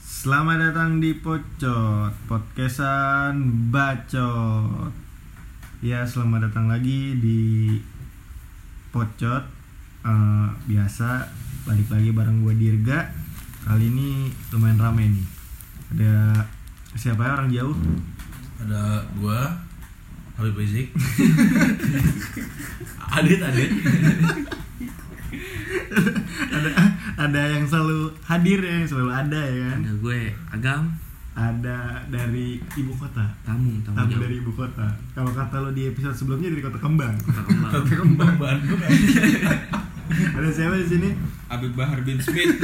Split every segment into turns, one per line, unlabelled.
Selamat datang di Pocot Podcastan Bacot. Ya selamat datang lagi di Pocot. Eh, Biasa balik lagi bareng gue Dirga. Kali ini lumayan ramai nih. Ada siapa? Ya orang jauh?
ada gua Habib Rizik. Adit Adit.
Ada ada yang selalu hadir ya selalu ada ya kan?
Ada gue Agam.
Ada dari ibu kota.
Tamu Tamu
tamu
jauh.
dari ibu kota. Kalau kata lo di episode sebelumnya dari kota kembang.
Kota Kembang.
Kota Kembang. Bandung
ada siapa di sini?
Habib Bahar bin Smith.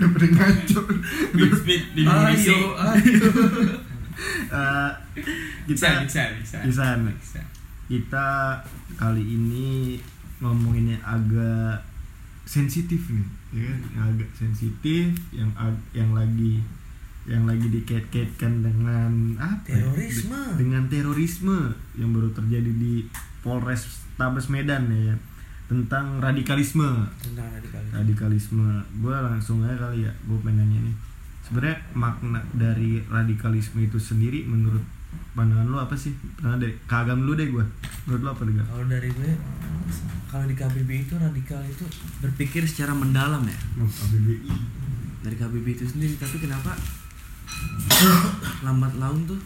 Udah pada ngaco.
Bin Smith di Indonesia.
Ayo ayo
Eh,
bisa
kita
bisa bisa
Bisa.
bisa.
Kita kali ini ngomonginnya agak sensitif nih ya kan? Yang agak sensitif yang ag- yang lagi yang lagi dikait-kaitkan dengan apa ya?
Terorisme.
De- dengan terorisme yang baru terjadi di Polres Tabes Medan ya tentang radikalisme.
Tentang radikalis
radikalisme. Gue langsung aja kali ya gue pengen nanya nih sebenarnya makna dari radikalisme itu sendiri menurut pandangan lo apa sih? Pandangan dari kagam dulu deh gue menurut lo apa deh?
Kalau dari gue Kalau di KBB itu radikal itu Berpikir secara mendalam ya.
Oh, KBBI
Dari KBB itu sendiri Tapi kenapa Lambat laun tuh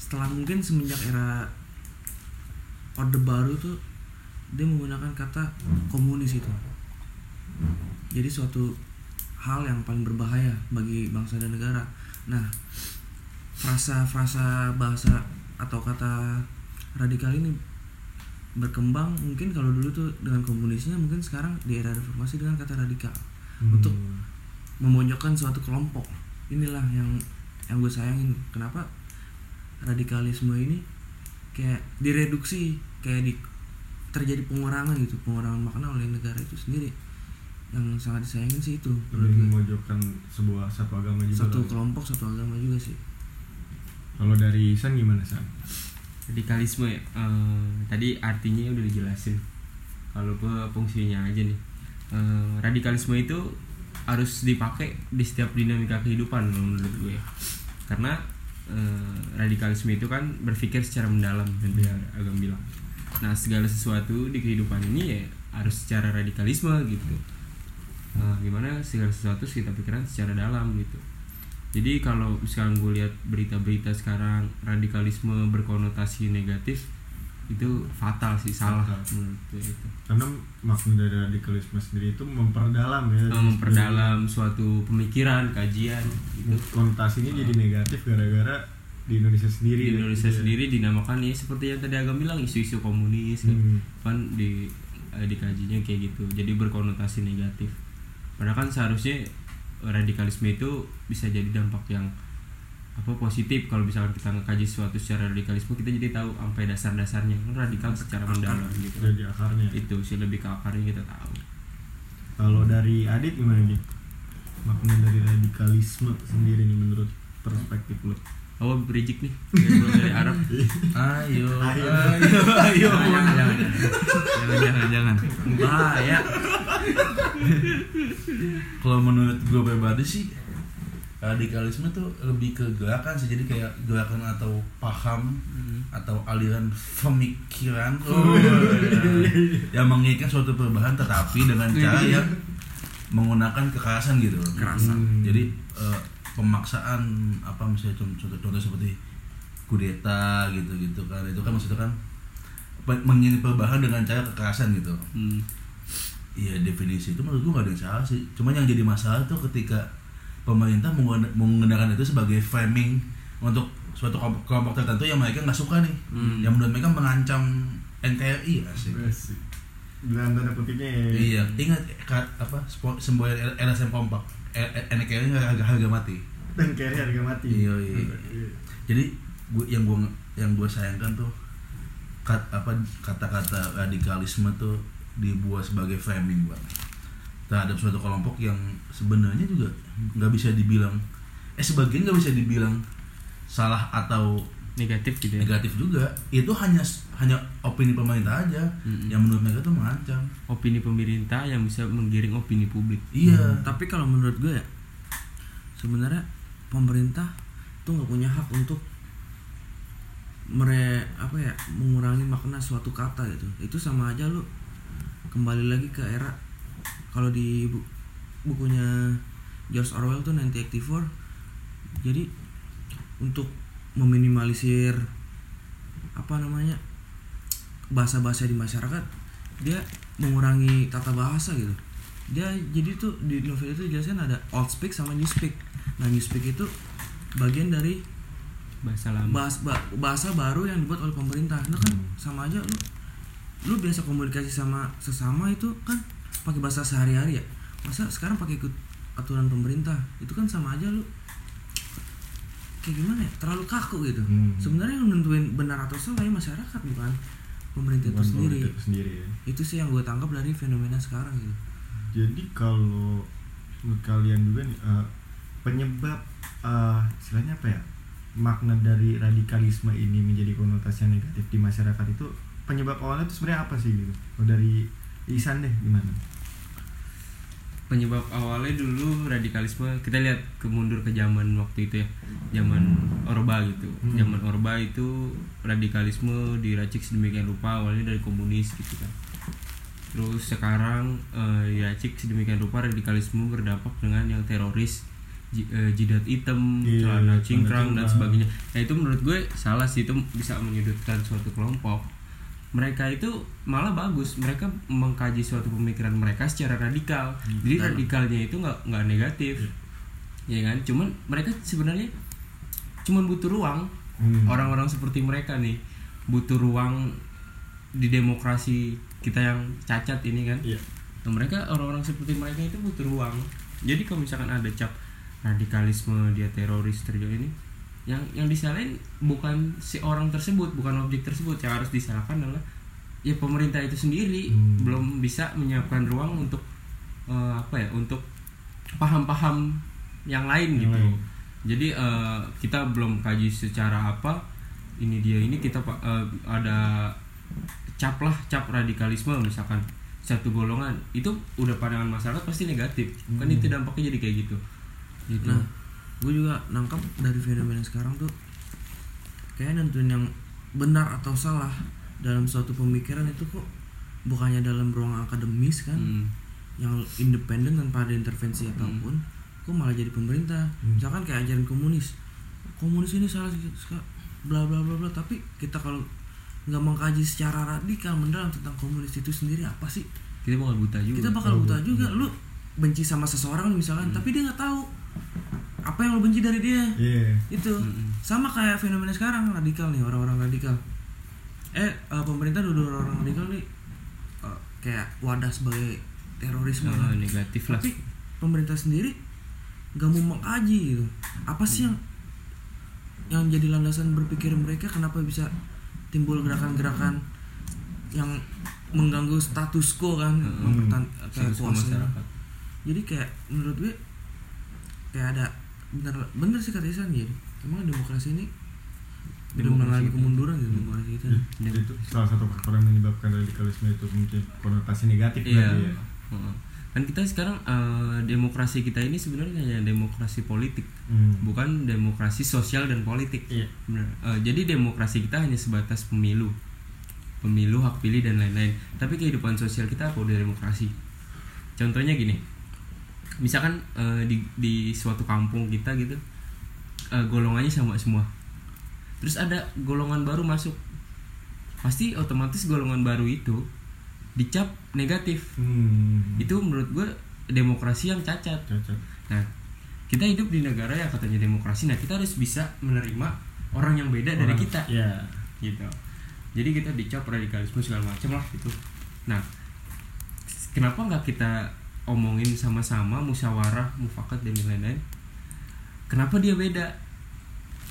Setelah mungkin semenjak era Orde Baru tuh Dia menggunakan kata komunis itu. Jadi suatu hal yang paling berbahaya bagi bangsa dan negara. Nah, frasa-frasa bahasa atau kata radikal ini berkembang mungkin kalau dulu tuh dengan komunisnya mungkin sekarang di era reformasi dengan kata radikal.
Hmm.
untuk memojokkan suatu kelompok. Inilah yang yang gue sayangin. Kenapa? Radikalisme ini kayak direduksi kayak di terjadi pengurangan gitu pengurangan makna oleh negara itu sendiri yang sangat disayangin sih itu
lebih memojokkan sebuah satu agama juga
satu kelompok satu agama juga sih.
Kalau dari San gimana San?
Radikalisme ya. Eh, tadi artinya udah dijelasin. Kalau gue fungsinya aja nih. Eh, radikalisme itu harus dipakai di setiap dinamika kehidupan menurut gue karena eh, radikalisme itu kan berpikir secara mendalam dia agak bilang. Nah segala sesuatu di kehidupan ini ya harus secara radikalisme gitu Nah, gimana segala sesuatu sih kita pikiran secara dalam gitu jadi kalau misalkan gue lihat berita-berita sekarang radikalisme berkonotasi negatif itu fatal sih salah
Fatal.
menurut gue itu
karena makna dari radikalisme sendiri itu memperdalam ya
Nah, memperdalam suatu pemikiran kajian gitu
konotasinya jadi negatif gara-gara di Indonesia sendiri
di
ya.
Indonesia
Iya.
sendiri dinamakan ya seperti yang tadi agam bilang isu-isu komunis kan.
Hmm.
kan di eh, dikajinya kayak gitu jadi berkonotasi negatif padahal kan seharusnya radikalisme itu bisa jadi dampak yang apa positif. Kalau misalkan kita ngekaji sesuatu secara radikalisme kita jadi tahu sampai dasar-dasarnya. Kan radikal secara mendalam gitu.
jadi akarnya.
Itu sih lebih ke akarnya kita tahu.
Kalau dari Adit gimana nih? Makna dari radikalisme sendiri nih menurut perspektif lo.
oh berijik nih. Dari Arab.
Ayo
Ayo.
ayo ayo.
Jangan jangan. Jangan jangan jangan. Bahaya
kalau menurut gue pribadi sih radikalisme tuh lebih ke gerakan sih jadi kayak gerakan atau paham atau aliran pemikiran oh, yang menginginkan suatu perubahan tetapi dengan cara yang menggunakan kekerasan gitu.
Kekerasan.
Hmm.
jadi eh, pemaksaan apa misalnya contoh, contoh seperti kudeta gitu gitu kan itu kan maksudnya kan menginginkan perubahan dengan cara kekerasan gitu
hmm.
Iya definisi itu menurut gue gak ada yang salah sih. Cuman yang jadi masalah tuh ketika pemerintah menggunakan, itu sebagai framing untuk suatu kelompok, kelompok tertentu yang mereka nggak suka nih,
Hmm.
yang menurut mereka mengancam NKRI asik.
Dengan tanda kutipnya ya.
Iya, ingat apa semboyan LSM kompak, NKRI harga, harga mati.
Kayaknya harga mati.
Iya, iya. Jadi gue yang gue yang gue sayangkan tuh kat, apa kata-kata radikalisme tuh dibuat sebagai framing bang. Terhadap suatu kelompok yang sebenarnya juga nggak bisa dibilang eh sebagian nggak bisa dibilang salah atau
negatif gitu ya?
negatif juga. Itu hanya hanya opini pemerintah aja.
Mm-mm.
yang menurut mereka tuh mengancam
opini pemerintah yang bisa menggiring opini publik.
Iya.
Tapi kalau menurut gue ya sebenarnya pemerintah tuh nggak punya hak untuk mere apa ya mengurangi makna suatu kata gitu. Itu sama aja lu kembali lagi ke era kalau di bu- bukunya George Orwell tuh 1984 jadi untuk meminimalisir apa namanya bahasa-bahasa di masyarakat dia mengurangi tata bahasa gitu. Dia jadi tuh di novel itu jelasin ada old speak sama new speak. Nah new speak itu bagian dari
bahasa lama.
bahas, ba- bahasa baru yang dibuat oleh pemerintah. Nah kan sama aja lu lu biasa komunikasi sama sesama itu kan pakai bahasa sehari-hari ya? Masa sekarang pakai ikut aturan pemerintah? Itu kan sama aja lu. Kayak gimana ya? Terlalu kaku gitu.
Hmm.
sebenarnya yang nentuin benar atau salah ya masyarakat bukan pemerintah itu
Bukan
sendiri.
pemerintah itu sendiri ya.
itu sih yang gue tangkap dari fenomena sekarang gitu.
Jadi kalau menurut kalian juga nih eh, penyebab eh, istilahnya apa ya? Makna dari radikalisme ini menjadi konotasi yang negatif di masyarakat itu penyebab awalnya itu sebenarnya apa sih gitu? Oh, dari Isan deh gimana?
penyebab awalnya dulu radikalisme kita lihat ke mundur ke zaman waktu itu ya zaman orba gitu
Hmm.
zaman orba itu radikalisme diracik sedemikian rupa awalnya dari komunis gitu kan terus sekarang eh, diracik sedemikian rupa radikalisme berdampak dengan yang teroris eh, jidat hitam
Iya,
celana
celana
cingkrang dan sebagainya nah itu menurut gue salah sih itu bisa menyudutkan suatu kelompok mereka itu malah bagus. Mereka mengkaji suatu pemikiran mereka secara radikal. Jadi radikalnya itu nggak nggak negatif. Ya kan? Cuman mereka sebenarnya cuman butuh ruang.
Hmm.
orang-orang seperti mereka nih butuh ruang di demokrasi kita yang cacat ini kan?
Iya.
Nah, mereka orang-orang seperti mereka itu butuh ruang. Jadi kalau misalkan ada cap radikalisme dia teroris terjadi ini, yang yang disalahin bukan si orang tersebut, bukan objek tersebut yang harus disalahkan adalah ya pemerintah itu sendiri
Hmm.
belum bisa menyiapkan ruang untuk eh, apa ya untuk paham-paham yang lain
Yang
gitu.
lain.
Jadi eh, kita belum kaji secara apa ini dia ini kita eh, ada cap lah cap radikalisme misalkan satu golongan itu udah pandangan masyarakat pasti negatif kan
Hmm.
itu dampaknya jadi kayak gitu gitu
Nah, gue juga nangkap dari fenomena sekarang tuh kayak nentuin yang benar atau salah dalam suatu pemikiran itu kok bukannya dalam ruang akademis kan?
Hmm.
yang independen tanpa ada intervensi apa pun kok malah jadi pemerintah.
Hmm.
misalkan kayak ajaran komunis. Komunis ini salah bla bla bla bla. Tapi kita kalau nggak mengkaji secara radikal mendalam tentang komunis itu sendiri apa sih?
Kita bakal buta juga.
Kita bakal buta
buta.
juga. Lu benci sama seseorang misalkan
Hmm.
tapi dia nggak tahu apa yang lu benci dari dia?
Iya.
itu.
Mm-mm.
sama kayak fenomena sekarang radikal nih orang-orang radikal. Eh eh, pemerintah dulu orang radikal nih eh, kayak wadah sebagai terorisme kan.
negatif lah.
Tapi pemerintah sendiri nggak mau mengkaji gitu. Apa sih yang yang jadi landasan berpikir mereka? Kenapa bisa timbul gerakan-gerakan yang mengganggu status quo kan?
Hmm.
mempertahan kayak kuasa jadi kayak menurut gue kayak ada bener bener sih kata Isan gitu emang demokrasi ini udah
Demokrasi
mengalami kemunduran gitu demokrasi kita
Dan-
Itu salah satu faktor yang menyebabkan radikalisme itu mungkin konotasi negatif
Iya.
berarti ya.
Heeh. Kan kita sekarang eh, demokrasi kita ini sebenarnya hanya demokrasi politik,
Hmm.
bukan demokrasi sosial dan politik.
Iya.
Benar. Eh, jadi demokrasi kita hanya sebatas pemilu, pemilu, hak pilih dan lain-lain. Tapi kehidupan sosial kita apa udah demokrasi? Contohnya gini, misalkan eh, di di suatu kampung kita gitu, eh, golongannya sama semua. Terus ada golongan baru masuk, pasti otomatis golongan baru itu dicap negatif
Hmm.
itu menurut gue demokrasi yang cacat
cacat.
nah kita hidup di negara yang katanya demokrasi nah kita harus bisa menerima orang yang beda dari
Orang-
kita
Iya.
gitu jadi kita dicap radikalisme segala macam lah gitu nah kenapa nggak kita omongin sama-sama musyawarah mufakat dan lain-lain kenapa dia beda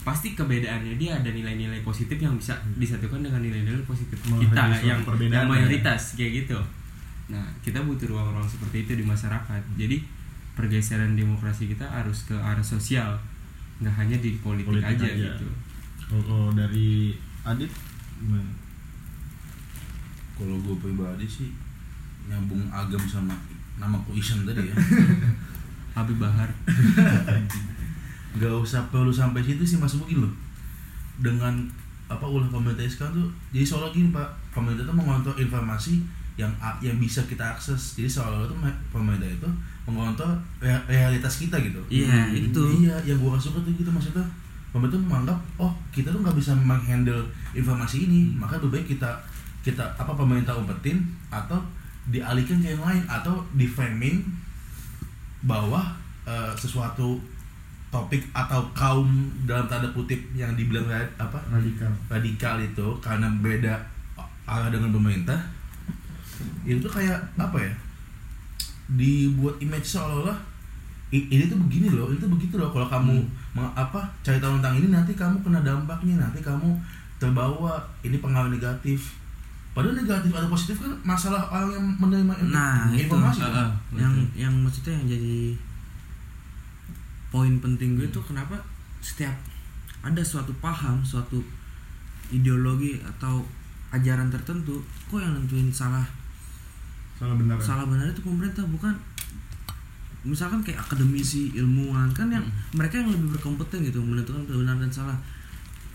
pasti kebedaannya dia ada nilai-nilai positif yang bisa disatukan dengan nilai-nilai positif
Menghargai
kita yang, yang
ya.
mayoritas kayak gitu nah kita butuh ruang-ruang seperti itu di masyarakat jadi pergeseran demokrasi kita harus ke arah sosial nggak hanya di politik,
Politik
aja,
aja.
gitu
Kalau kalau dari Adit gimana?
Kalau gue pribadi sih nyambung agam sama namaku Isan tadi ya.
Habib Bahar.
Gak usah perlu sampai situ sih mas. Mungkin loh. Dengan apa ulah pemerintah sekarang tuh jadi seolah gini pak. Pemerintah tuh mengontrol informasi yang yang bisa kita akses. Jadi seolah-olah tuh me- pemerintah itu mengontrol rea- realitas kita gitu.
Iya, itu.
iya yang gua suka tuh gitu maksudnya pemerintah menganggap oh kita tuh nggak bisa menghandle informasi ini. Maka lebih baik kita kita apa pemerintah umpetin atau dialihkan ke yang lain atau di framing bahwa eh, sesuatu topik atau kaum dalam tanda kutip yang dibilang apa?
Radikal.
radikal itu karena beda arah dengan pemerintah itu tuh kayak apa ya dibuat image seolah-olah "I- ini tuh begini loh itu begitu loh kalau kamu meng- apa cari tahu tentang ini nanti kamu kena dampaknya nanti kamu terbawa ini pengaruh negatif padahal negatif atau positif kan masalah orang yang menerima
Nah, itu.
informasi
Ah,
kan?
ah.
yang
Betul.
yang maksudnya yang jadi poin penting gue tuh kenapa setiap ada suatu paham suatu ideologi atau ajaran tertentu kok yang nentuin salah
Salah benar.
salah benar itu pemerintah bukan misalkan kayak akademisi ilmuwan kan yang mereka yang lebih berkompeten gitu menentukan benar dan salah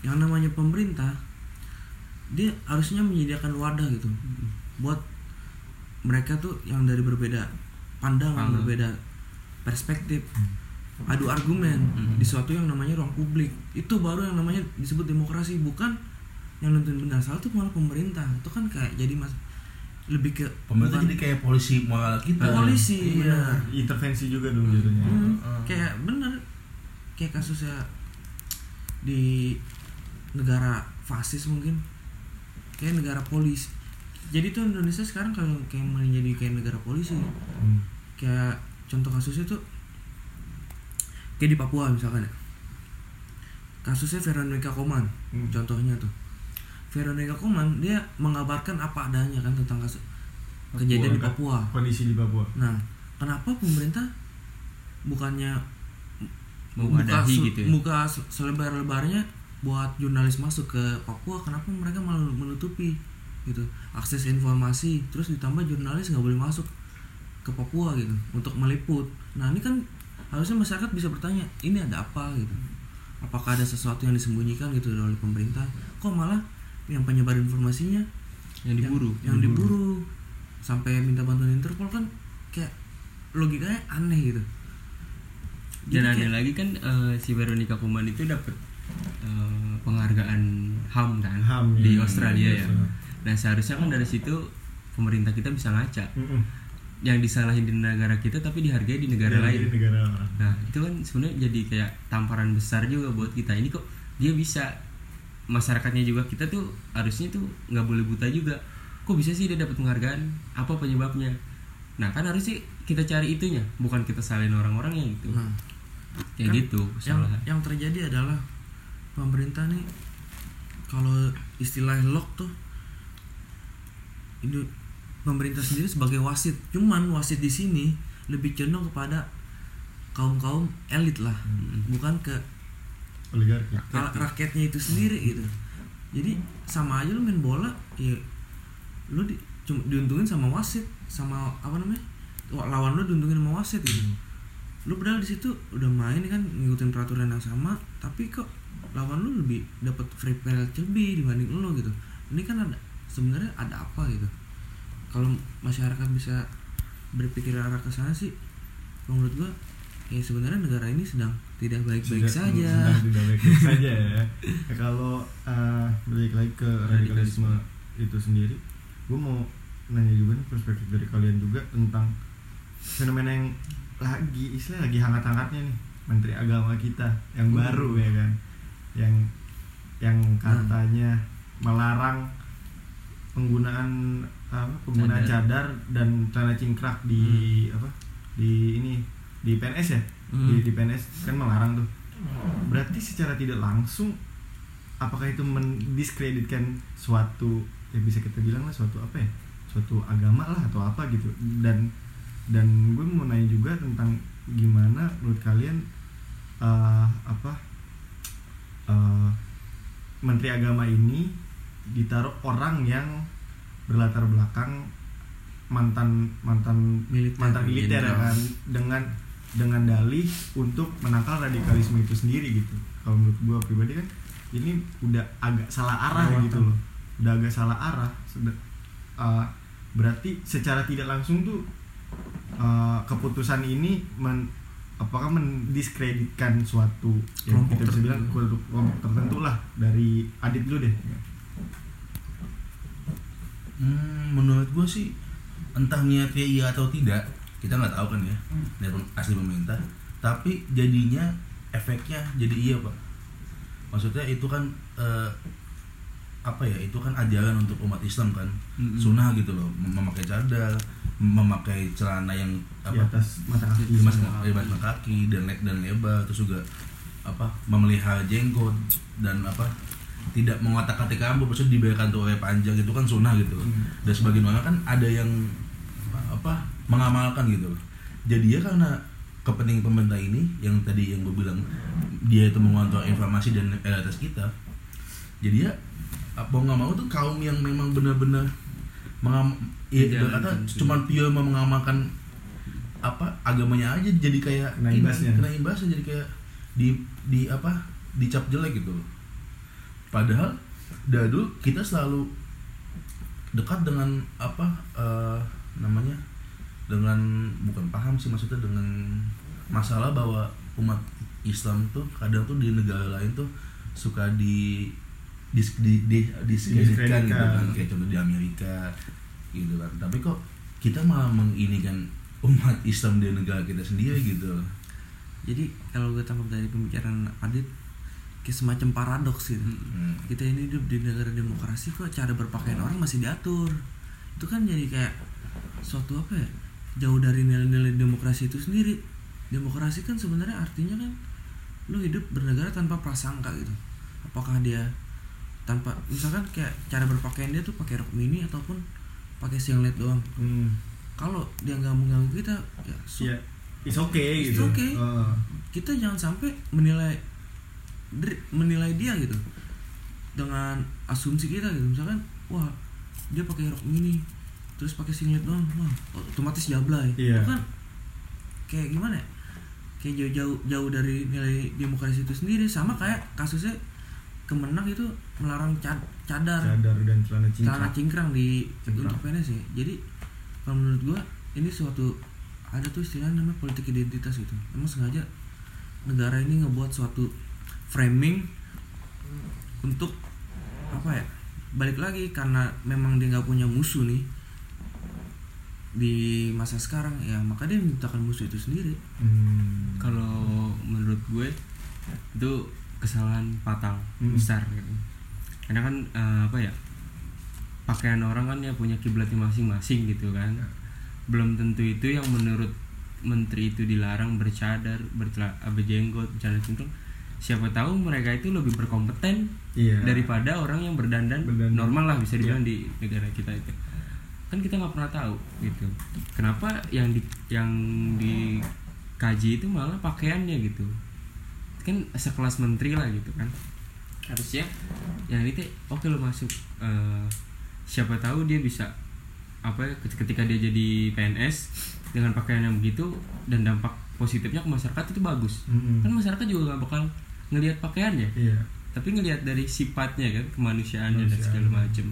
yang namanya pemerintah dia harusnya menyediakan wadah gitu. Buat mereka tuh yang dari berbeda pandangan
Pandangan.
berbeda perspektif adu argumen di suatu yang namanya ruang publik. Itu baru yang namanya disebut demokrasi bukan yang nentuin benar. Salah itu malah pemerintah. Itu kan kayak jadi mas lebih ke
pemerintah
bukan-
jadi kayak polisi moral kita.
Polisi
iya
benar.
Intervensi juga dong jadinya.
Hmm,
Heeh.
kayak bener kayak kasusnya di negara fasis mungkin kayak negara polisi jadi tuh Indonesia sekarang kalau kayak menjadi kayak negara polisi
Hmm.
kayak contoh kasusnya tuh kayak di Papua misalkan ya kasusnya Veronica Koman
Hmm.
contohnya tuh Veronica Koman dia mengabarkan apa adanya kan tentang kasus kejadian di Papua
Kondisi di Papua.
Nah, kenapa pemerintah bukannya
Mewadahi
se-
gitu ya?
buka se- selebar-lebarnya buat jurnalis masuk ke Papua, kenapa mereka malah menutupi gitu. Akses informasi, terus ditambah jurnalis nggak boleh masuk ke Papua gitu untuk meliput. Nah ini kan harusnya masyarakat bisa bertanya ini ada apa? gitu, apakah ada sesuatu yang disembunyikan? gitu oleh pemerintah? Kok malah yang penyebar informasinya
yang diburu.
yang, yang diburu. sampai minta bantuan Interpol kan kayak logikanya aneh gitu.
Dan
Jadi
ada
kayak-
lagi kan eh, si Veronica Koeman itu dapat eh, penghargaan HAM kan
HAM,
di
iya.
Australia ya.
Iya.
Nah seharusnya kan dari situ pemerintah kita bisa ngaca
Mm-mm.
yang disalahin di negara kita tapi dihargai di negara
Ya,
lain.
di negara.
Nah itu kan sebenarnya jadi kayak tamparan besar juga buat kita ini kok dia bisa masyarakatnya juga kita tuh harusnya tuh nggak boleh buta juga. Kok bisa sih dia dapat penghargaan? Apa penyebabnya? Nah kan harusnya kita cari itunya, bukan kita salahin orang-orangnya gitu.
nah
Kayak
kan
gitu
yang yang terjadi adalah pemerintah nih kalau istilah lock tuh itu pemerintah sendiri sebagai wasit. Cuman wasit di sini lebih cenderung kepada kaum kaum elit lah. Bukan ke
Oligarki.
ra- rakyatnya itu sendiri gitu. Jadi sama aja lu main bola ya lu di, cuma diuntungin sama wasit sama apa namanya Wa- lawan lu diuntungin sama wasit gitu lu padahal di situ udah main kan ngikutin peraturan yang sama tapi kok lawan lu lebih dapat free penalty lebih dibanding lu gitu. Ini kan ada sebenarnya ada apa gitu? Kalau masyarakat bisa berpikir arah ke sana sih menurut gua ya sebenarnya negara ini sedang tidak baik-baik saja.
sedang tidak baik-baik saja ya. Ya, kalau uh, balik lagi ke radikalisme itu sendiri gue mau nanya juga nih perspektif dari kalian juga tentang fenomena yang lagi istilah lagi hangat-hangatnya nih menteri agama kita yang
Hmm.
baru ya kan yang yang katanya melarang penggunaan apa penggunaan cadar, dan celana cingkrak di apa di ini di PNS ya?
Hmm.
di, di PNS kan melarang tuh. Berarti secara tidak langsung apakah itu mendiskreditkan suatu ya bisa kita bilang lah suatu apa ya suatu agama lah atau apa gitu dan dan gue mau nanya juga tentang gimana menurut kalian eh, apa eh, menteri agama ini ditaruh orang yang berlatar belakang mantan mantan
Militer,
mantan militer ya kan? Dengan dengan dalih untuk menangkal radikalisme itu sendiri gitu. Kalau menurut gua pribadi kan ini udah agak salah arah gitu loh. Udah agak salah arah. Uh, berarti secara tidak langsung tuh uh, keputusan ini men- apakah mendiskreditkan suatu yang
Kelompok
kita bisa bilang
tertentu.
kelompok tertentu lah dari adit dulu deh
Hmm, menurut gue sih entah niatnya iya atau tidak kita nggak tahu kan ya niat pem- asli pemerintah tapi jadinya efeknya jadi iya pak maksudnya itu kan eh, apa ya itu kan ajaran untuk umat Islam kan
Mm-mm.
sunnah gitu loh mem- memakai cadar memakai celana yang
di
apa
atas mata kaki
di di mata kaki dan le- dan lebar terus juga apa memelihara jenggot dan apa tidak mengotak-atik rambut maksudnya dibiarkan tuh oleh panjang itu kan sunnah gitu.
Hmm.
dan sebagian orang kan ada yang apa mengamalkan gitu. Loh jadi ya karena kepentingan pemerintah ini yang tadi yang gue bilang dia itu mengontrol informasi dan realitas kita jadi ya apa nggak mau tuh kaum yang memang benar-benar mengam ya,
Menjalankan
kata
sih.
cuman pure mau mengamalkan apa agamanya aja jadi kayak
Kena imbasnya.
kena imbasnya jadi kayak di di apa dicap jelek gitu padahal dari dulu kita selalu dekat dengan apa eh, namanya dengan bukan paham sih maksudnya dengan masalah bahwa umat Islam tuh kadang tuh di negara lain tuh suka di dis, di, di, diskreditkan gitu kan kayak contoh di Amerika gitu kan. Tapi kok kita malah menginikan umat Islam di negara kita sendiri gitu.
Jadi kalau gue tangkap dari pembicaraan Adit kayak semacam paradoks gitu.
Hmm.
kita ini hidup di negara demokrasi kok cara berpakaian orang masih diatur. Itu kan jadi kayak suatu apa ya? Jauh dari nilai-nilai demokrasi itu sendiri. Demokrasi kan sebenarnya artinya kan lu hidup bernegara tanpa prasangka gitu. Apakah dia tanpa misalkan kayak cara berpakaian dia tuh pakai rok mini ataupun pakai singlet doang
Hmm.
kalau dia nggak mengganggu kita ya su-
ya it's okay
It's
gitu
okay.
Oh.
kita jangan sampai menilai menilai dia gitu dengan asumsi kita gitu misalkan wah dia pakai rok mini terus pakai singlet doang wah otomatis jablay. Itu kan kayak gimana ya kayak jauh-jauh jauh dari nilai demokrasi itu sendiri sama kayak kasusnya Kemenang itu melarang cad- cadar.
Cadar dan celana
celana
cingkrang
cingkrang di
Cingkrang.
untuk PNS ya jadi kalau menurut gua ini suatu ada tuh istilah namanya politik identitas gitu. Emang sengaja negara ini ngebuat suatu framing untuk apa ya balik lagi karena memang dia nggak punya musuh nih di masa sekarang ya maka dia menciptakan musuh itu sendiri.
Hmm.
kalau menurut gue itu kesalahan fatal
Hmm.
besar gitu. karena kan eh, apa ya pakaian orang kan ya punya kiblatnya masing-masing gitu kan belum tentu itu yang menurut menteri itu dilarang bercadar bercela- eh, berjenggot bercadar cingkrang siapa tahu mereka itu lebih berkompeten
Iya.
daripada orang yang berdandan,
Berdandan.
normal lah bisa dibilang di negara kita itu kan kita nggak pernah tahu gitu kenapa yang di yang dikaji itu malah pakaiannya gitu kan sekelas menteri lah gitu kan harusnya yang ini teh oke lo masuk eh, siapa tahu dia bisa apa ya, ketika dia jadi PNS dengan pakaian yang begitu dan dampak positifnya ke masyarakat itu bagus
Mm-mm.
kan masyarakat juga nggak bakal ngelihat pakaiannya
Iya.
tapi ngelihat dari sifatnya kan kemanusiaannya dan
Kemanusiaan.
segala macam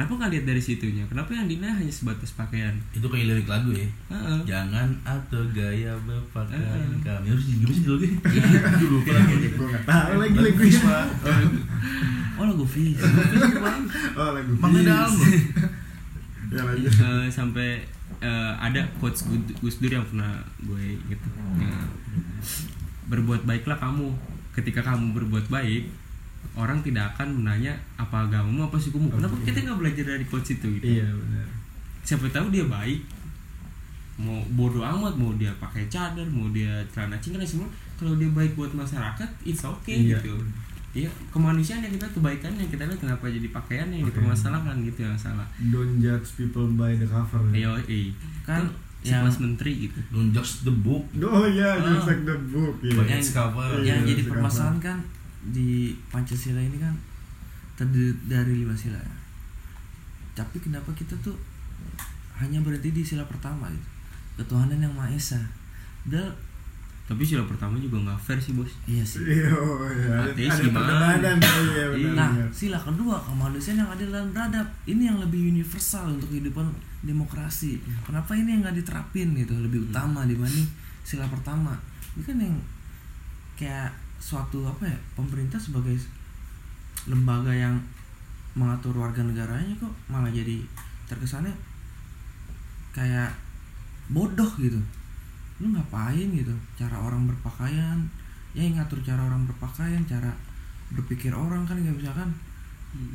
kenapa nggak lihat dari situnya? Kenapa yang dinilai hanya sebatas pakaian?
Itu kayak lirik lagu ya?
Heeh.
jangan atau gaya berpakaian
Heeh.
kami. Harus gimana sih dulu
Aduh, lupa lagi. Gua nggak tahu lagi lagu
oh lagu Fis.
Oh, lagu
Makna
Bis.
dalam.
Ya.
Eh, sampai eh, ada quotes Gus- Dur yang pernah gue gitu Ya, berbuat baiklah kamu. Ketika kamu berbuat baik orang tidak akan menanya apa agamamu apa sukumu kenapa kita nggak belajar dari quotes itu gitu
Iya benar.
siapa tahu dia baik mau bodoh amat mau dia pakai cadar mau dia celana cingkrang semua kalau dia baik buat masyarakat it's okay
Iya.
gitu Iya, kemanusiaan yang kita kebaikan yang kita lihat kenapa jadi pakaian yang
Pakaian.
dipermasalahkan gitu yang salah.
Don't judge people by the cover.
Ayo, eh.
Kan
yang
yang-
menteri gitu.
don't judge the book
Oh iya,
Oh.
just like the book. Iya.
Banyak
yang.
Iya,
yang jadi permasalahan kan di Pancasila ini kan terdiri dari lima sila tapi kenapa kita tuh hanya berhenti di sila pertama gitu ketuhanan yang maha esa Padahal
tapi sila pertama juga nggak fair sih bos
iya sih
Iya, iya.
Ateis gimana?
perdebatan iya benar
Nah, sila kedua kemanusiaan yang adil dan beradab. Ini yang lebih universal untuk kehidupan demokrasi. Kenapa ini yang nggak diterapin gitu, lebih utama dibanding sila pertama. Ini kan yang kayak suatu apa ya pemerintah sebagai lembaga yang mengatur warga negaranya kok malah jadi terkesannya kayak bodoh gitu. Lu ngapain gitu? Cara orang berpakaian, ya yang ngatur cara orang berpakaian, cara berpikir orang kan kayak misalkan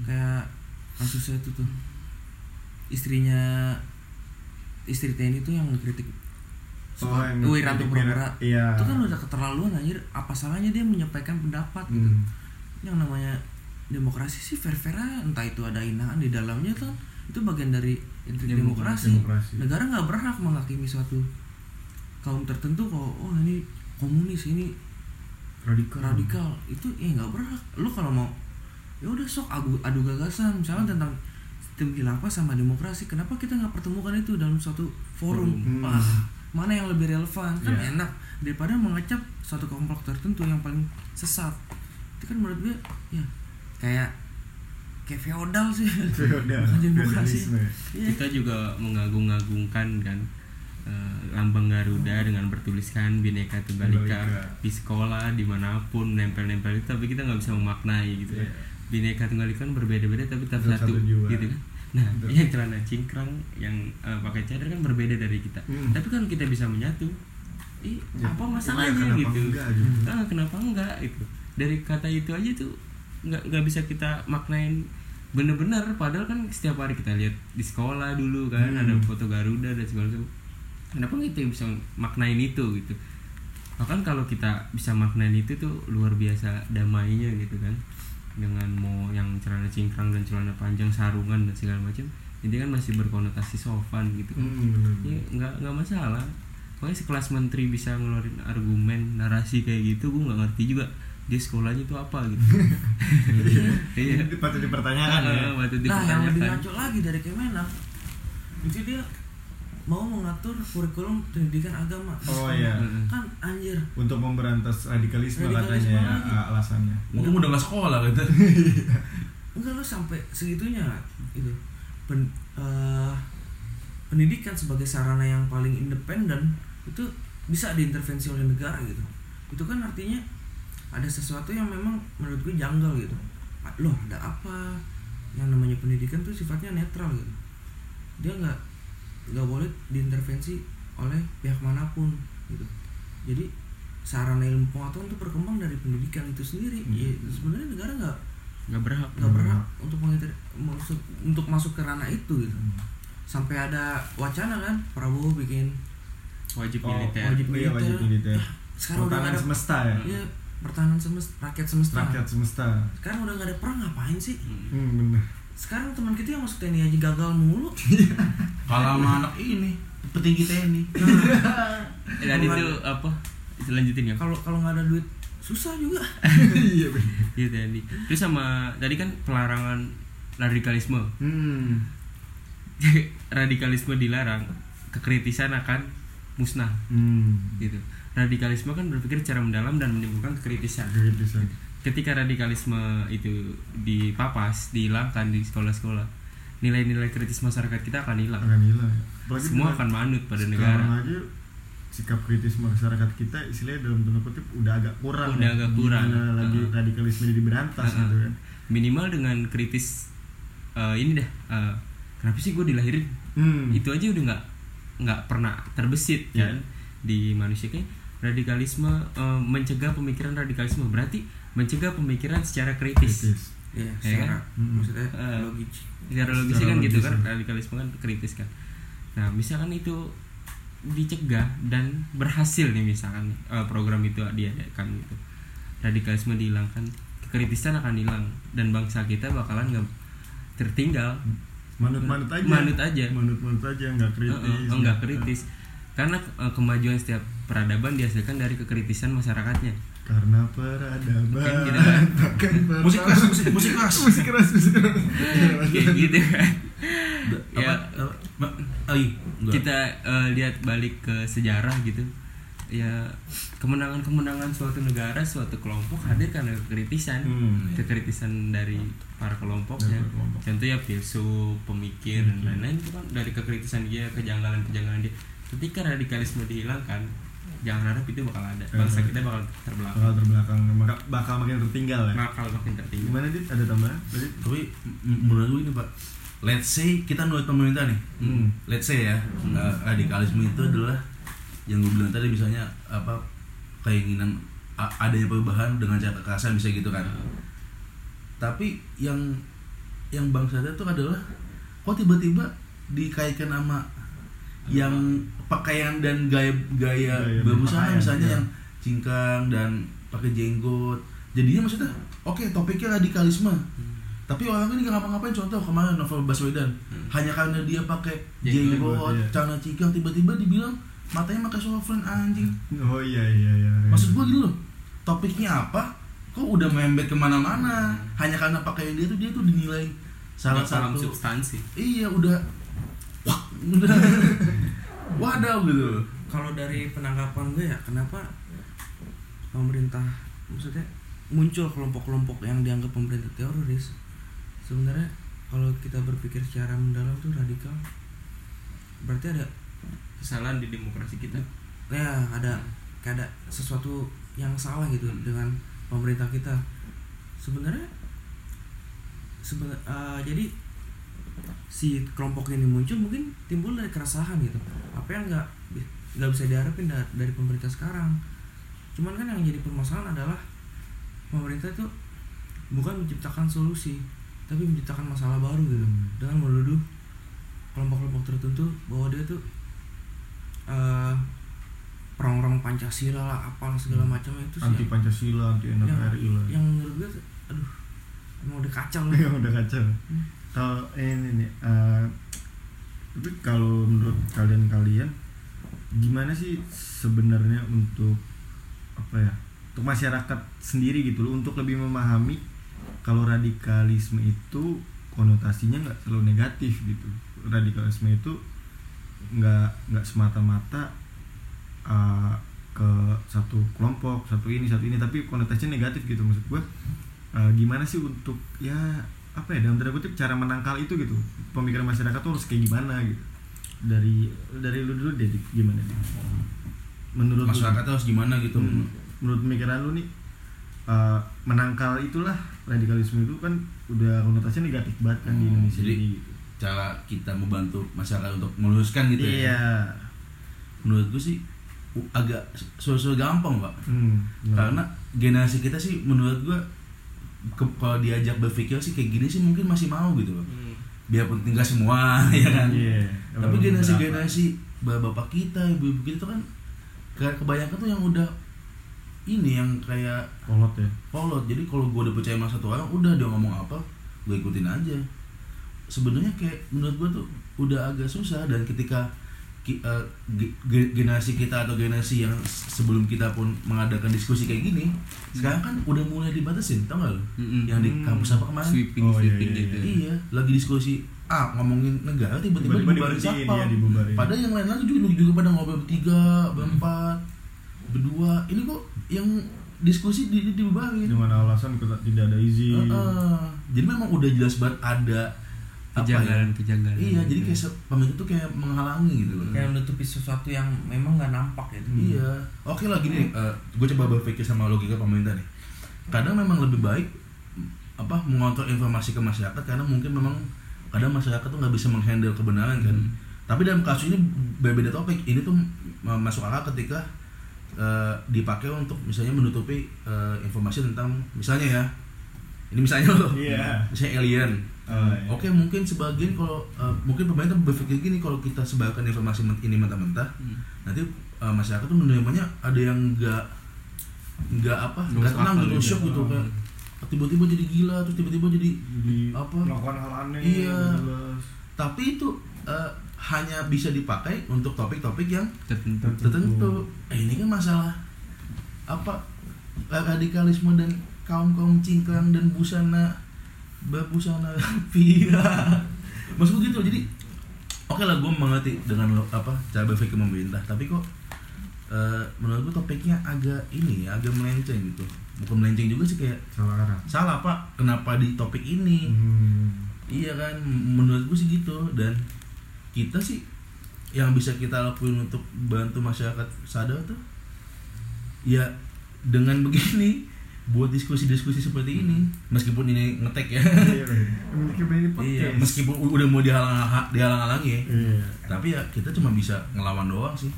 kayak kasusnya itu tuh istrinya istri TNI tuh yang ngekritik
Oh, yang
Wiranto
ngekritik
Pramila
Wira- iya.
itu kan udah keterlaluan anjir. Apa salahnya dia menyampaikan pendapat gitu?
Hmm.
yang namanya demokrasi sih fair fair entah itu ada hinaan di dalamnya kan itu bagian dari intrik
Demokrasi,
demokrasi,
demokrasi.
negara nggak berhak menghakimi suatu kaum tertentu kok oh ini komunis ini
radikal.
radikal. Itu ya nggak berhak. Lu kalau mau ya udah sok adu, adu gagasan. Misalnya tentang sistem khilafah sama demokrasi kenapa kita nggak pertemukan itu dalam suatu forum?
Hmm.
Mana yang lebih relevan? Kan
Iya.
enak. Daripada mengecap suatu kelompok tertentu yang paling sesat. Itu kan menurut gue ya kayak kayak feodal sih.
Feodal,
Bukan demokrasi. Iya.
kita juga mengagung-agungkan kan eh, lambang Garuda dengan bertuliskan Bhinneka Tunggal Ika.
Di sekolah
di mana pun nempel-nempel itu tapi kita nggak bisa memaknai gitu
Iya.
Bineka Tunggal Ika kan berbeda-beda tapi tetap satu,
satu
gitu kan nah yang celana cingkrang yang eh, pakai cadar kan berbeda dari kita.
Hmm.
tapi kan kita bisa menyatu. Ih,
Ya,
apa masalahnya
kenapa
gitu?
enggak, gitu.
Ah, kenapa enggak itu dari kata itu aja tuh nggak nggak bisa kita maknain bener-bener. Padahal kan setiap hari kita lihat di sekolah dulu kan
Hmm.
ada foto Garuda dan segala macam. Kenapa kita bisa maknain itu gitu? Bahkan kalau kita bisa maknain itu tuh luar biasa damainya gitu kan dengan mau yang celana cingkrang dan celana panjang sarungan dan segala macam ini kan masih berkonotasi sopan gitu kan
Hmm, bener.
ya nggak nggak masalah pokoknya sekelas menteri bisa ngeluarin argumen narasi kayak gitu gue nggak ngerti juga dia sekolahnya itu apa gitu iya
Ini patut dipertanyakan ya.
Ah, patut
nah yang lebih
dipertanyakan.
ngaco lagi dari Kemenak itu dia mau mengatur kurikulum pendidikan agama.
Oh, iya.
kan anjir.
Untuk memberantas radikalisme,
Radikalisme
katanya
lagi.
ya, alasannya.
Mungkin udah gak sekolah gitu.
enggak lo sampai segitunya gitu. Pen- eh, pendidikan sebagai sarana yang paling independen itu bisa diintervensi oleh negara gitu. Itu kan artinya ada sesuatu yang memang menurut gue janggal gitu. Loh ada apa? Yang namanya pendidikan tuh sifatnya netral gitu. Dia nggak nggak boleh diintervensi oleh pihak mana pun gitu jadi sarana ilmu pengetahuan itu berkembang dari pendidikan itu sendiri
Hmm.
Ya, sebenarnya negara nggak
nggak berhak
nggak berhak untuk menginter masuk untuk masuk ke ranah itu gitu
Hmm.
sampai ada wacana kan Prabowo bikin
wajib
Oh,
militer
wajib
Iya,
militer.
wajib militer.
sekarang udah
Pertahanan
ada
semesta ya.
Iya, pertahanan semesta rakyat semesta
Rakyat semesta.
sekarang udah nggak ada perang ngapain sih
Hmm, bener.
Sekarang teman kita yang masuk TNI aja gagal mulu.
Kalau sama anak ini, petinggi TNI.
Eh, tadi
Kalau
tuh apa? Lanjutin ya.
Kalau kalau nggak ada duit susah juga.
Iya
iya tadi terus sama tadi kan pelarangan radikalisme.
Hmm.
radikalisme dilarang kekritisan akan musnah.
Hmm.
gitu. Radikalisme kan berpikir secara mendalam dan menimbulkan kekritisan.
Kritisan.
Ketika radikalisme itu dipapas dihilangkan di sekolah-sekolah nilai-nilai kritis masyarakat kita akan hilang
Akan hilang. Apalagi
semua akan manut pada
sekarang
negara
aja sikap kritis masyarakat kita istilahnya dalam tanda kutip udah agak kurang
Udah
ya.
agak kurang.
Gimana lagi radikalisme ini diberantas
Heeh.
gitu kan
minimal dengan kritis eh, ini dah eh, kenapa sih gue dilahirin
hmm.
itu aja udah nggak nggak pernah terbesit
Iya.
kan di manusia kayak radikalisme eh, mencegah pemikiran radikalisme berarti mencegah pemikiran secara kritis,
kritis.
Ya
Ya
secara
kan?
Maksudnya
Eh,
logis.
Secara logis
Secara
kan gitu kan?
ya.
radikalisme kan kritis kan? Nah misalkan itu dicegah dan berhasil nih misalkan eh, program itu diadakan gitu. Radikalisme dihilangkan kekritisan akan hilang dan bangsa kita bakalan nggak tertinggal.
Manut-manut aja.
Manut aja.
manut-manut aja nggak kritis.
Eh, eh, oh, nggak kritis karena eh, kemajuan setiap peradaban dihasilkan dari kekritisan masyarakatnya.
Karena peradaban.
Kan gitu kan.
musik keras musik musik keras.
Musik keras musik keras.
Kayak gitu kan.
Apa
ya.
apa enggak.
kita eh, lihat balik ke sejarah gitu. Ya kemenangan-kemenangan suatu negara suatu kelompok hadir karena kekritisan.
Hmm,
iya.
kekritisan dari para kelompoknya.
Dari kelompok.
contoh ya filsuf pemikir dan lain-lain itu kan dari kekritisan dia kejanggalan-kejanggalan dia ketika radikalisme dihilangkan jangan harap itu bakal ada. Bangsa
Hmm.
kita bakal terbelakang.
Bakal terbelakang bakal, bakal makin tertinggal ya.
Bakal makin tertinggal.
Gimana dit? Ada tambahan?
Tapi menurut gue ini pak let's say kita menurut pemerintah nih.
Hmm.
let's say ya uh, radikalisme itu adalah yang gue bilang tadi misalnya apa keinginan adanya perubahan dengan cara kekerasan bisa gitu kan. Tapi yang yang bang sadar itu adalah kok tiba-tiba dikaitkan sama yang pakaian dan gaya gaya,
Gaya
berusaha misalnya
ya.
yang cingkang dan pakai jenggot. Jadinya maksudnya oke topiknya radikalisme. Tapi orang ini nggak ngapa-ngapain? Contoh kemarin novel Baswedan. Hanya karena dia pakai
Jenggot,
iya.
celana cingkang tiba-tiba dibilang matanya pakai softren anjing.
Oh iya iya iya
maksud gua gitu loh topiknya apa? Kok udah membet ke mana-mana? Hanya karena pakaian dia tuh dia tuh dinilai salah satu
substansi.
Iya udah wah udah wadaw gitu.
Kalau dari penanggapan gue ya kenapa pemerintah maksudnya muncul kelompok-kelompok yang dianggap pemerintah teroris? Sebenarnya kalau kita berpikir secara mendalam tuh radikal. Berarti ada
kesalahan di demokrasi kita?
Ya ada kayak ada sesuatu yang salah gitu dengan pemerintah kita. Sebenarnya seben- eh, jadi si kelompok ini muncul mungkin timbul dari keresahan gitu. Apa yang nggak nggak bisa diharapin da- dari pemerintah sekarang. Cuman kan yang jadi permasalahan adalah pemerintah itu bukan menciptakan solusi tapi menciptakan masalah baru gitu.
Hmm.
dengan menuduh kelompok-kelompok tertentu bahwa dia tuh eh perang-perang Pancasila lah apalah segala macam itu sih
anti pancasila anti nkri lah.
yang menurut gue aduh emang udah kacau
udah kacau kalau ini nih eh, tapi kalau menurut kalian-kalian gimana sih sebenarnya untuk apa ya untuk masyarakat sendiri gitu loh untuk lebih memahami kalau radikalisme itu konotasinya nggak selalu negatif gitu. Radikalisme itu nggak nggak semata-mata uh, ke satu kelompok satu ini satu ini tapi konotasinya negatif gitu. Maksud gue uh, gimana sih untuk ya apa ya dalam tanda kutip cara menangkal itu gitu. Pemikiran masyarakat tuh harus kayak gimana gitu. Dari dari lu dulu deh gimana Dik? menurut lu-
masyarakat tuh harus gimana gitu?
Hmm, menurut pemikiran lu nih uh, menangkal itulah radikalisme itu kan udah konotasinya negatif banget kan di
Oh,
Indonesia
jadi-
ini gitu.
cara kita membantu masyarakat untuk meluruskan gitu ya?
Iya.
Menurut gue sih agak susul gampang pak.
Hmm,
karena generasi kita sih menurut gue kalau diajak berpikir sih kayak gini sih mungkin masih mau gitu loh. Biarpun tinggal semua ya kan?
Iya,
tapi generasi generasi bapak kita ibu-ibu kita tuh kan kayak kebanyakan tuh yang udah ini yang kayak
kolot ya?
kolot. Jadi kalau gue udah percaya sama satu orang udah dia ngomong apa gue ikutin aja. Sebenarnya kayak menurut gue tuh udah agak susah dan ketika ki- ge- ge- generasi kita atau generasi yang sebelum kita pun mengadakan diskusi kayak gini sekarang kan udah mulai dibatasin tau gak lo
Mm-mm.
yang di kampus apa kemarin?
Sweeping
Oh, iya,
sweeping
iya,
gitu.
Iya lagi diskusi ah ngomongin negara tiba-tiba
Tiba-tiba
dibubarin
iya, dibubarin.
padahal yang lain lagi juga juga pada ngobrol bertiga berempat berdua. Ini kok yang diskusi di, di dibubarin.
Dengan alasan tidak ada izin.
Heeh. jadi memang udah jelas banget ada ya?
kejanggalan kejanggalan
iya jadi kayak se- pemerintah tuh kayak menghalangi gitu loh
kayak menutupi sesuatu yang memang nggak nampak gitu
Iya, oke lah gini, gue coba berpikir sama logika pemerintah nih. Kadang memang lebih baik mm, apa mengontrol informasi ke masyarakat karena mungkin memang kadang masyarakat tuh nggak bisa menghandle kebenaran kan. Tapi dalam kasus ini berbeda topik. Ini tuh masuk akal ketika eh, dipakai untuk misalnya menutupi eh, informasi tentang misalnya ya. Ini misalnya loh.
Iya.
Misalnya alien.
Oh, iya.
Oke, mungkin sebagian kalau eh, mungkin pemerintah berpikir gini kalau kita sebarkan informasi ini mentah-mentah,
Hmm.
nanti uh, masyarakat tuh menerimanya ada yang enggak enggak apa enggak
Masuk
tenang gitu shock gitu kayak tiba-tiba jadi gila terus tiba-tiba jadi
di
Apa?
melakukan hal aneh
Iya.
nggak jelas.
tapi itu uh, hanya bisa dipakai untuk topik-topik yang
tertentu
tertentu eh, ini kan masalah apa radikalisme dan kaum kaum cingkrang dan busana berbusana pira maksud gitu jadi oke lah gue mengerti dengan lo, apa cara berpikir pemerintah tapi kok eh, menurut gue topiknya agak ini ya agak melenceng gitu. Bukan melenceng juga sih kayak
salah arah.
Salah pak. Kenapa di topik ini?
Hmm.
Iya kan, menurut gue sih gitu. Dan kita sih yang bisa kita lakuin untuk bantu masyarakat sadar tuh ya dengan begini buat diskusi-diskusi seperti ini meskipun ini ngetek ya.
Iya, meskipun ini
iya
podcast.
meskipun u- udah mau dihalang dihalang-halangi ya.
Iya.
tapi ya kita cuma bisa ngelawan doang sih.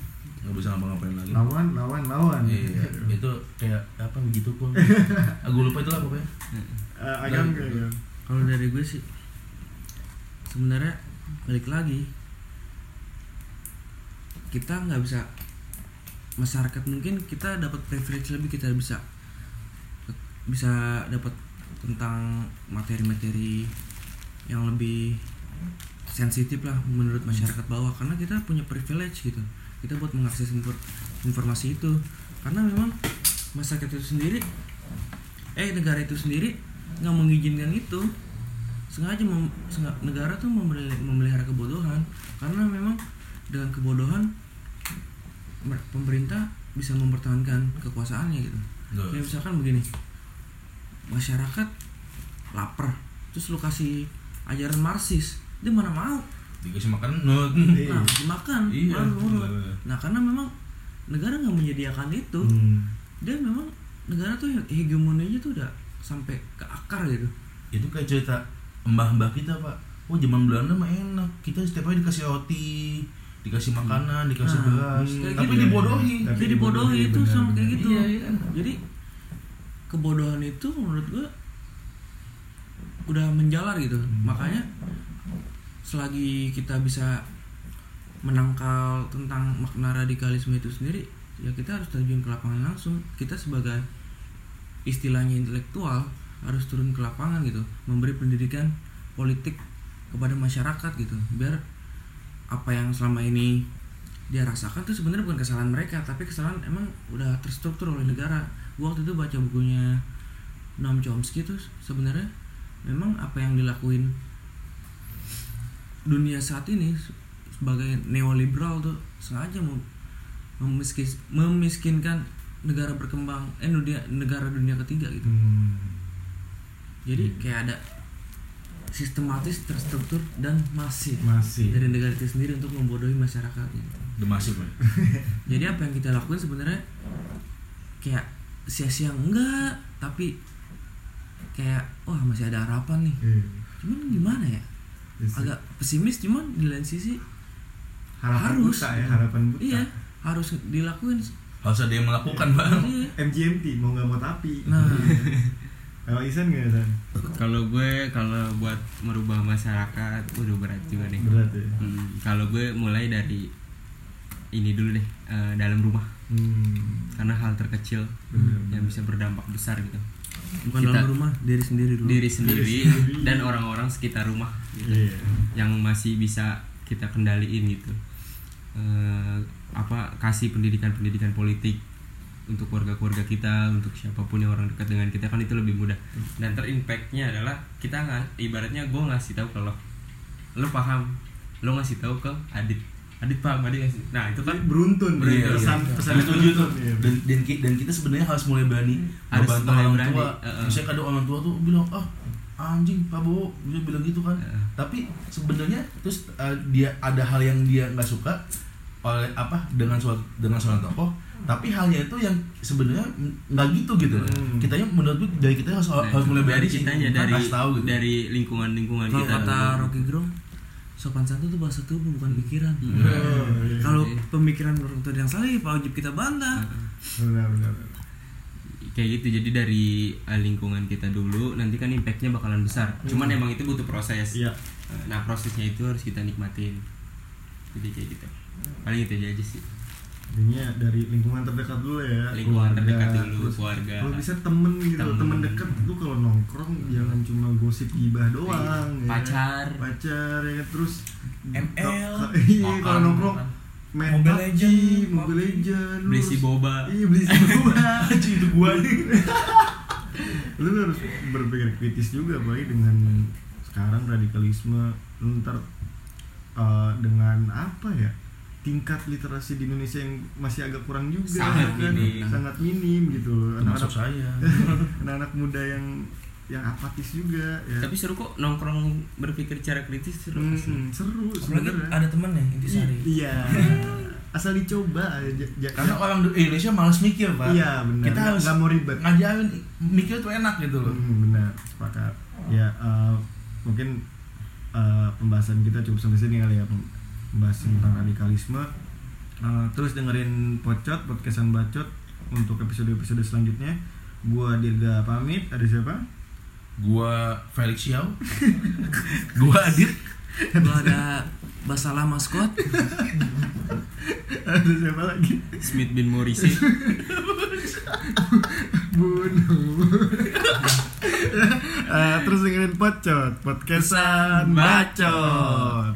Nggak bisa ngapa-ngapain lagi.
Lawan lawan lawan.
Iya itu kayak apa begitu kok. Aku lupa itu lah pokoknya.
Eh, agak enggak ya
kalau dari gue sih sebenarnya balik lagi kita nggak bisa masyarakat mungkin kita dapat privilege lebih kita bisa bisa dapat tentang materi-materi yang lebih sensitif lah menurut masyarakat bawah. Karena kita punya privilege gitu. Kita buat mengakses infor- informasi itu. Karena memang masyarakat itu sendiri eh negara itu sendiri nggak mengizinkan itu. Sengaja mem- senga- negara tuh memeli- memelihara kebodohan. Karena memang dengan kebodohan mer- pemerintah bisa mempertahankan kekuasaannya gitu. Kayak misalkan begini masyarakat lapar terus lu kasih ajaran marxis dia mana mau
dikasih makan
Iya.
nah dimakan
Iya,
baru nurut.
bener-bener.
nah karena memang negara nggak menyediakan itu
Hmm.
dia memang negara tuh hegemoninya tuh udah sampai ke akar gitu
itu kayak cerita mbah-mbah kita pak oh zaman Belanda mah enak kita setiap hari dikasih roti dikasih makanan dikasih
Nah,
beras tapi
gitu.
dibodohi
Tapi
jadi dibodohi itu sama kayak gitu
Iya, iya.
jadi kebodohan itu menurut gua udah menjalar gitu. Makanya selagi kita bisa menangkal tentang makna radikalisme itu sendiri ya kita harus terjun ke lapangan langsung. Kita sebagai istilahnya intelektual harus turun ke lapangan gitu memberi pendidikan politik kepada masyarakat gitu biar apa yang selama ini dia rasakan tuh sebenarnya bukan kesalahan mereka tapi kesalahan emang udah terstruktur oleh negara gua waktu itu baca bukunya Noam Chomsky tuh sebenarnya memang apa yang dilakuin dunia saat ini sebagai neoliberal tuh sengaja mem- memiskis- memiskinkan negara berkembang eh dunia, negara dunia ketiga gitu
Hmm.
jadi kayak ada sistematis terstruktur dan masif
masih
dari negara itu sendiri untuk membodohi masyarakat gitu.
masif.
Jadi apa yang kita lakuin sebenarnya kayak sia-sia enggak, tapi kayak wah masih ada harapan nih.
Iya.
Cuman gimana ya?
Yes.
Agak pesimis cuman di lain sisi
harapan
harus.
buta ya harapan buta
iya harus dilakuin.
harus ada yang melakukan pak
Iya.
MGMT mau nggak mau tapi
Nah,
kalau Isan nggak Isan
kalau gue kalau buat merubah masyarakat udah berat juga nih
berat ya
Hmm, kalau gue mulai dari ini dulu deh eh, dalam rumah
hmm.
karena hal terkecil
Bener,
yang bisa berdampak besar gitu
bukan
Kita-
dalam rumah, diri sendiri dulu.
diri sendiri
sendiri.
dan orang-orang sekitar rumah gitu.
Iya.
yang masih bisa kita kendaliin gitu Eh, apa kasih pendidikan-pendidikan politik untuk keluarga-keluarga kita untuk siapa pun yang orang dekat dengan kita kan itu lebih mudah dan terimpactnya adalah kita nggak ibaratnya gue ngasih tahu ke lo lo paham lo ngasih tahu ke Adit Adit paham Adit ngasih nah itu kan
beruntun
Iya,
pesan
iya.
pesan
Saya setuju tuh.
Iya.
Dan, dan, dan kita sebenarnya harus mulai berani
Harus
membantu
mulai
orang
berani,
tua.
uh-uh.
Misalnya kadang orang tua tuh bilang, ah anjing Pak Bowo dia bilang gitu kan.
Uh.
Tapi sebenarnya terus uh, dia ada hal yang dia nggak suka oleh apa dengan suatu dengan seorang tokoh tapi halnya itu yang sebenarnya nggak gitu gitu
Hmm.
kitanya menurut gue dari kita harus
Nah,
harus mulai berani sih.
kitanya
Kita
dari
tahu gitu
dari lingkungan-lingkungan
Kalau
kita
kata Rocky Gerung, sopan santun itu bahasa tubuh bukan pikiran.
Hmm.
Oh, iya.
Kalau pemikiran orang tua yang salah, ya wajib kita bantah.
benar benar
kayak gitu jadi dari eh, lingkungan kita dulu nanti kan impactnya bakalan besar. Cuman emang itu butuh proses.
Iya.
Eh, nah prosesnya itu harus kita nikmatin. Jadi kayak gitu. Paling itu aja sih
Intinya dari lingkungan terdekat dulu ya
Lingkungan
keluarga,
terdekat dulu,
terus
keluarga.
kalau bisa temen gitu
Temen.
temen, deket lu kalau nongkrong jangan cuma gosip gibah doang
Iya.
ya.
Pacar.
pacar ya kan? terus
ML,
iya kalau nongkrong main
Mobile
PUBG,
Legend,
Mobile. Legend lu
Beli si boba.
iya beli si boba
itu gua
lu harus berpikir kritis juga apalagi dengan sekarang radikalisme lu ntar uh, dengan apa ya tingkat literasi di Indonesia yang masih agak kurang juga
Sangat
ya kan?
minim.
sangat minim gitu anak-anak
saya.
Anak-anak muda yang yang apatis juga ya.
Tapi seru kok nongkrong berpikir secara kritis seru.
Hmm,
asli.
seru
Apalagi
sebenarnya.
ada temennya Intisari.
I- iya. Asal dicoba aja ja-
karena orang Indonesia malas mikir pak.
Iya benar.
Kita
Nggak-
harus
nggak mau ribet.
ngajarin mikir tuh enak gitu loh.
Hmm, benar sepakat. Ya eh, mungkin eh, pembahasan kita cukup sampai sini kali ya membahas tentang radikalisme. Eh, terus dengerin pocot podcastan bacot untuk episode episode selanjutnya. Gua Dirga pamit ada siapa?
Gua Felix Xiao. Gua Adit.
Gua ada Basalah maskot.
ada siapa lagi?
Smith bin Morrissey.
bunuh. Eh, terus dengerin pocot podcastan bacot